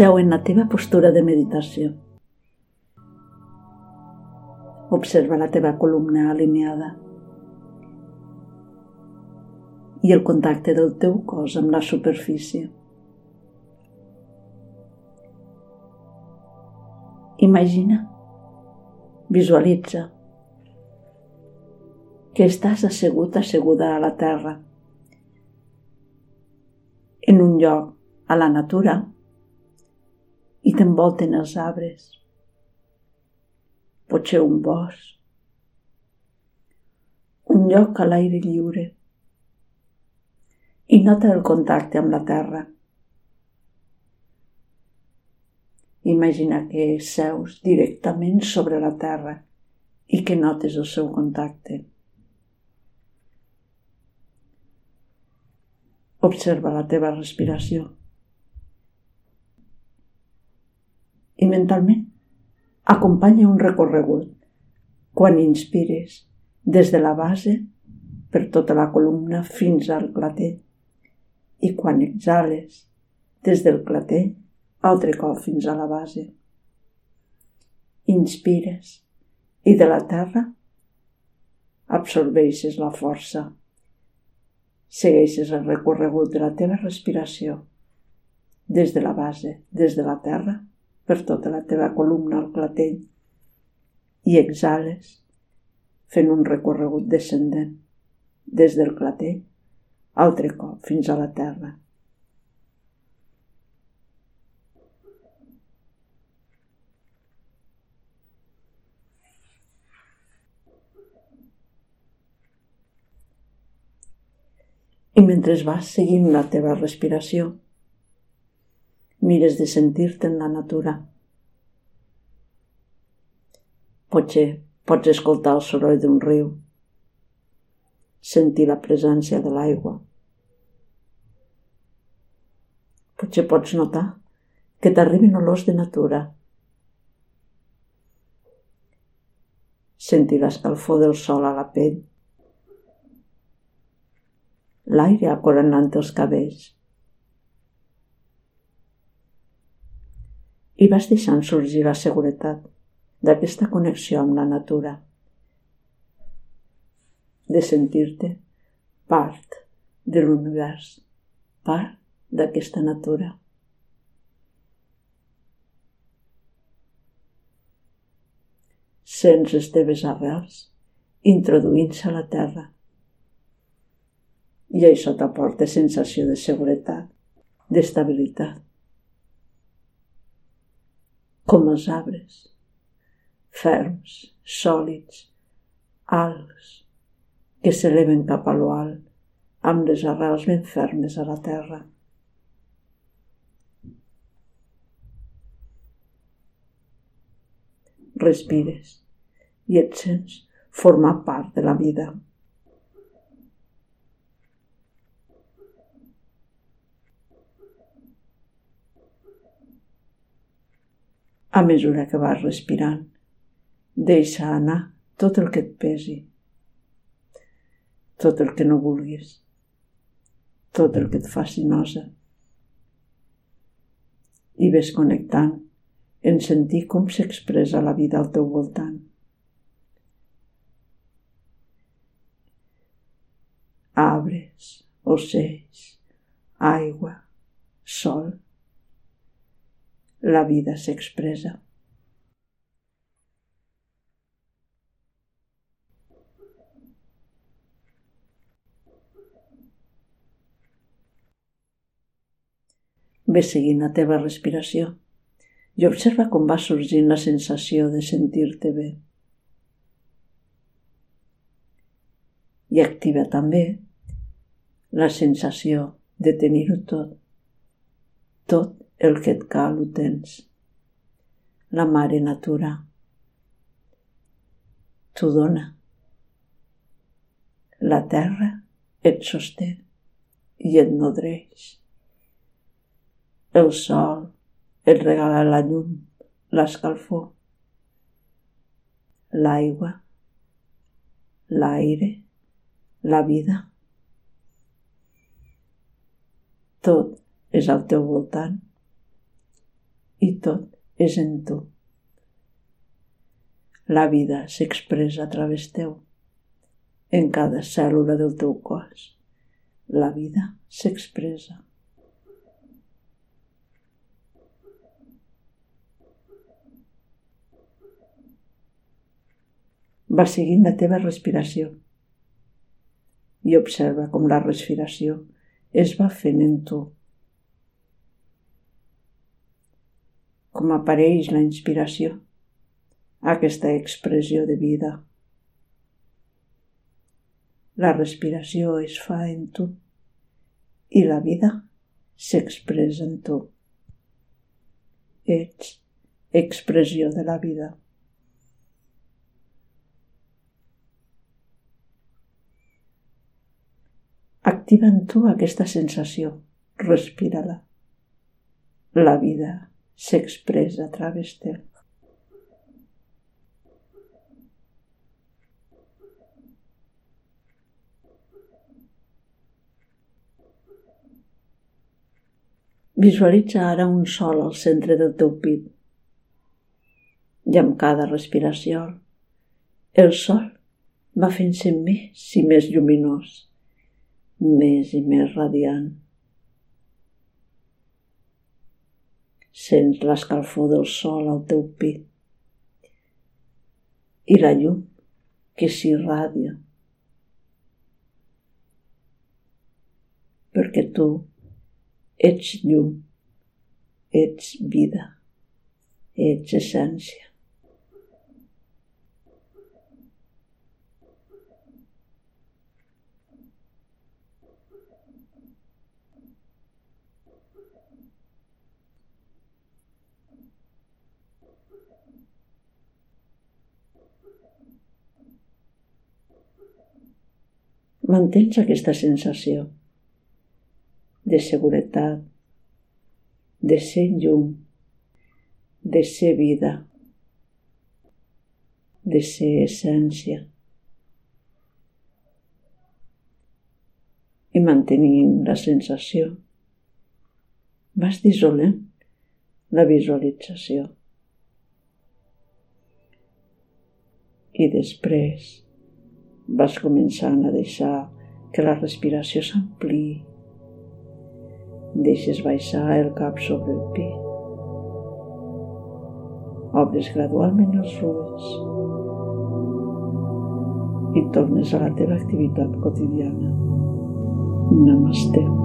Seu en la teva postura de meditació. Observa la teva columna alineada i el contacte del teu cos amb la superfície. Imagina, visualitza que estàs assegut asseguda a la terra, en un lloc a la natura i t'envolten els arbres. Potser un bosc, un lloc a l'aire lliure i nota el contacte amb la terra. Imagina que seus directament sobre la terra i que notes el seu contacte. Observa la teva respiració. I mentalment acompanya un recorregut quan inspires des de la base per tota la columna fins al clatell i quan exhales des del clatell, altre cop fins a la base. Inspires i de la terra absorbeixes la força. Segueixes el recorregut de la teva respiració des de la base, des de la terra, per tota la teva columna al clatell i exhales fent un recorregut descendent des del clatell altre cop fins a la terra. I mentre vas seguint la teva respiració, mires de sentir-te en la natura. Potser pots escoltar el soroll d'un riu, sentir la presència de l'aigua, Potser pots notar que t'arriben olors de natura. Sentir l'escalfor del sol a la pell. L'aire acoronant els cabells. I vas deixant sorgir la seguretat d'aquesta connexió amb la natura, de sentir-te part de l'univers, part d'aquesta natura. Sents les teves arrels introduint-se a la terra i això t'aporta sensació de seguretat, d'estabilitat. Com els arbres, ferms, sòlids, alts, que s'eleven cap a lo amb les arrels ben fermes a la terra. respires i et sents formar part de la vida. A mesura que vas respirant, deixa anar tot el que et pesi, tot el que no vulguis, tot el que et faci nosa. I ves connectant en sentir com s'expressa la vida al teu voltant. Arbres, ocells, aigua, sol. La vida s'expressa. Ve seguint la teva respiració i observa com va sorgint la sensació de sentir-te bé. I activa també la sensació de tenir-ho tot. Tot el que et cal ho tens. La mare natura t'ho dona. La terra et sosté i et nodreix. El sol et regala la llum, l'escalfor, l'aigua, l'aire, la vida. Tot és al teu voltant. I tot és en tu. La vida s'expressa a través teu, en cada cèl·lula del teu cos. La vida s'expressa. Va seguint la teva respiració i observa com la respiració es va fent en tu. Com apareix la inspiració, aquesta expressió de vida. La respiració es fa en tu i la vida s'expressa en tu. Ets expressió de la vida. Activa en tu aquesta sensació. Respira-la. La vida s'expressa a través teu. Visualitza ara un sol al centre del teu pit. I amb cada respiració, el sol va fent-se més i més lluminós més i més radiant. Sents l'escalfor del sol al teu pit i la llum que s'irradia. Perquè tu ets llum, ets vida, ets essència. Mantens aquesta sensació de seguretat, de ser llum, de ser vida, de ser essència. I mantenint la sensació, vas dissolent la visualització. I després vas començant a deixar que la respiració s'ampliï. Deixes baixar el cap sobre el pit. Obres gradualment els ulls i tornes a la teva activitat quotidiana. Namaste.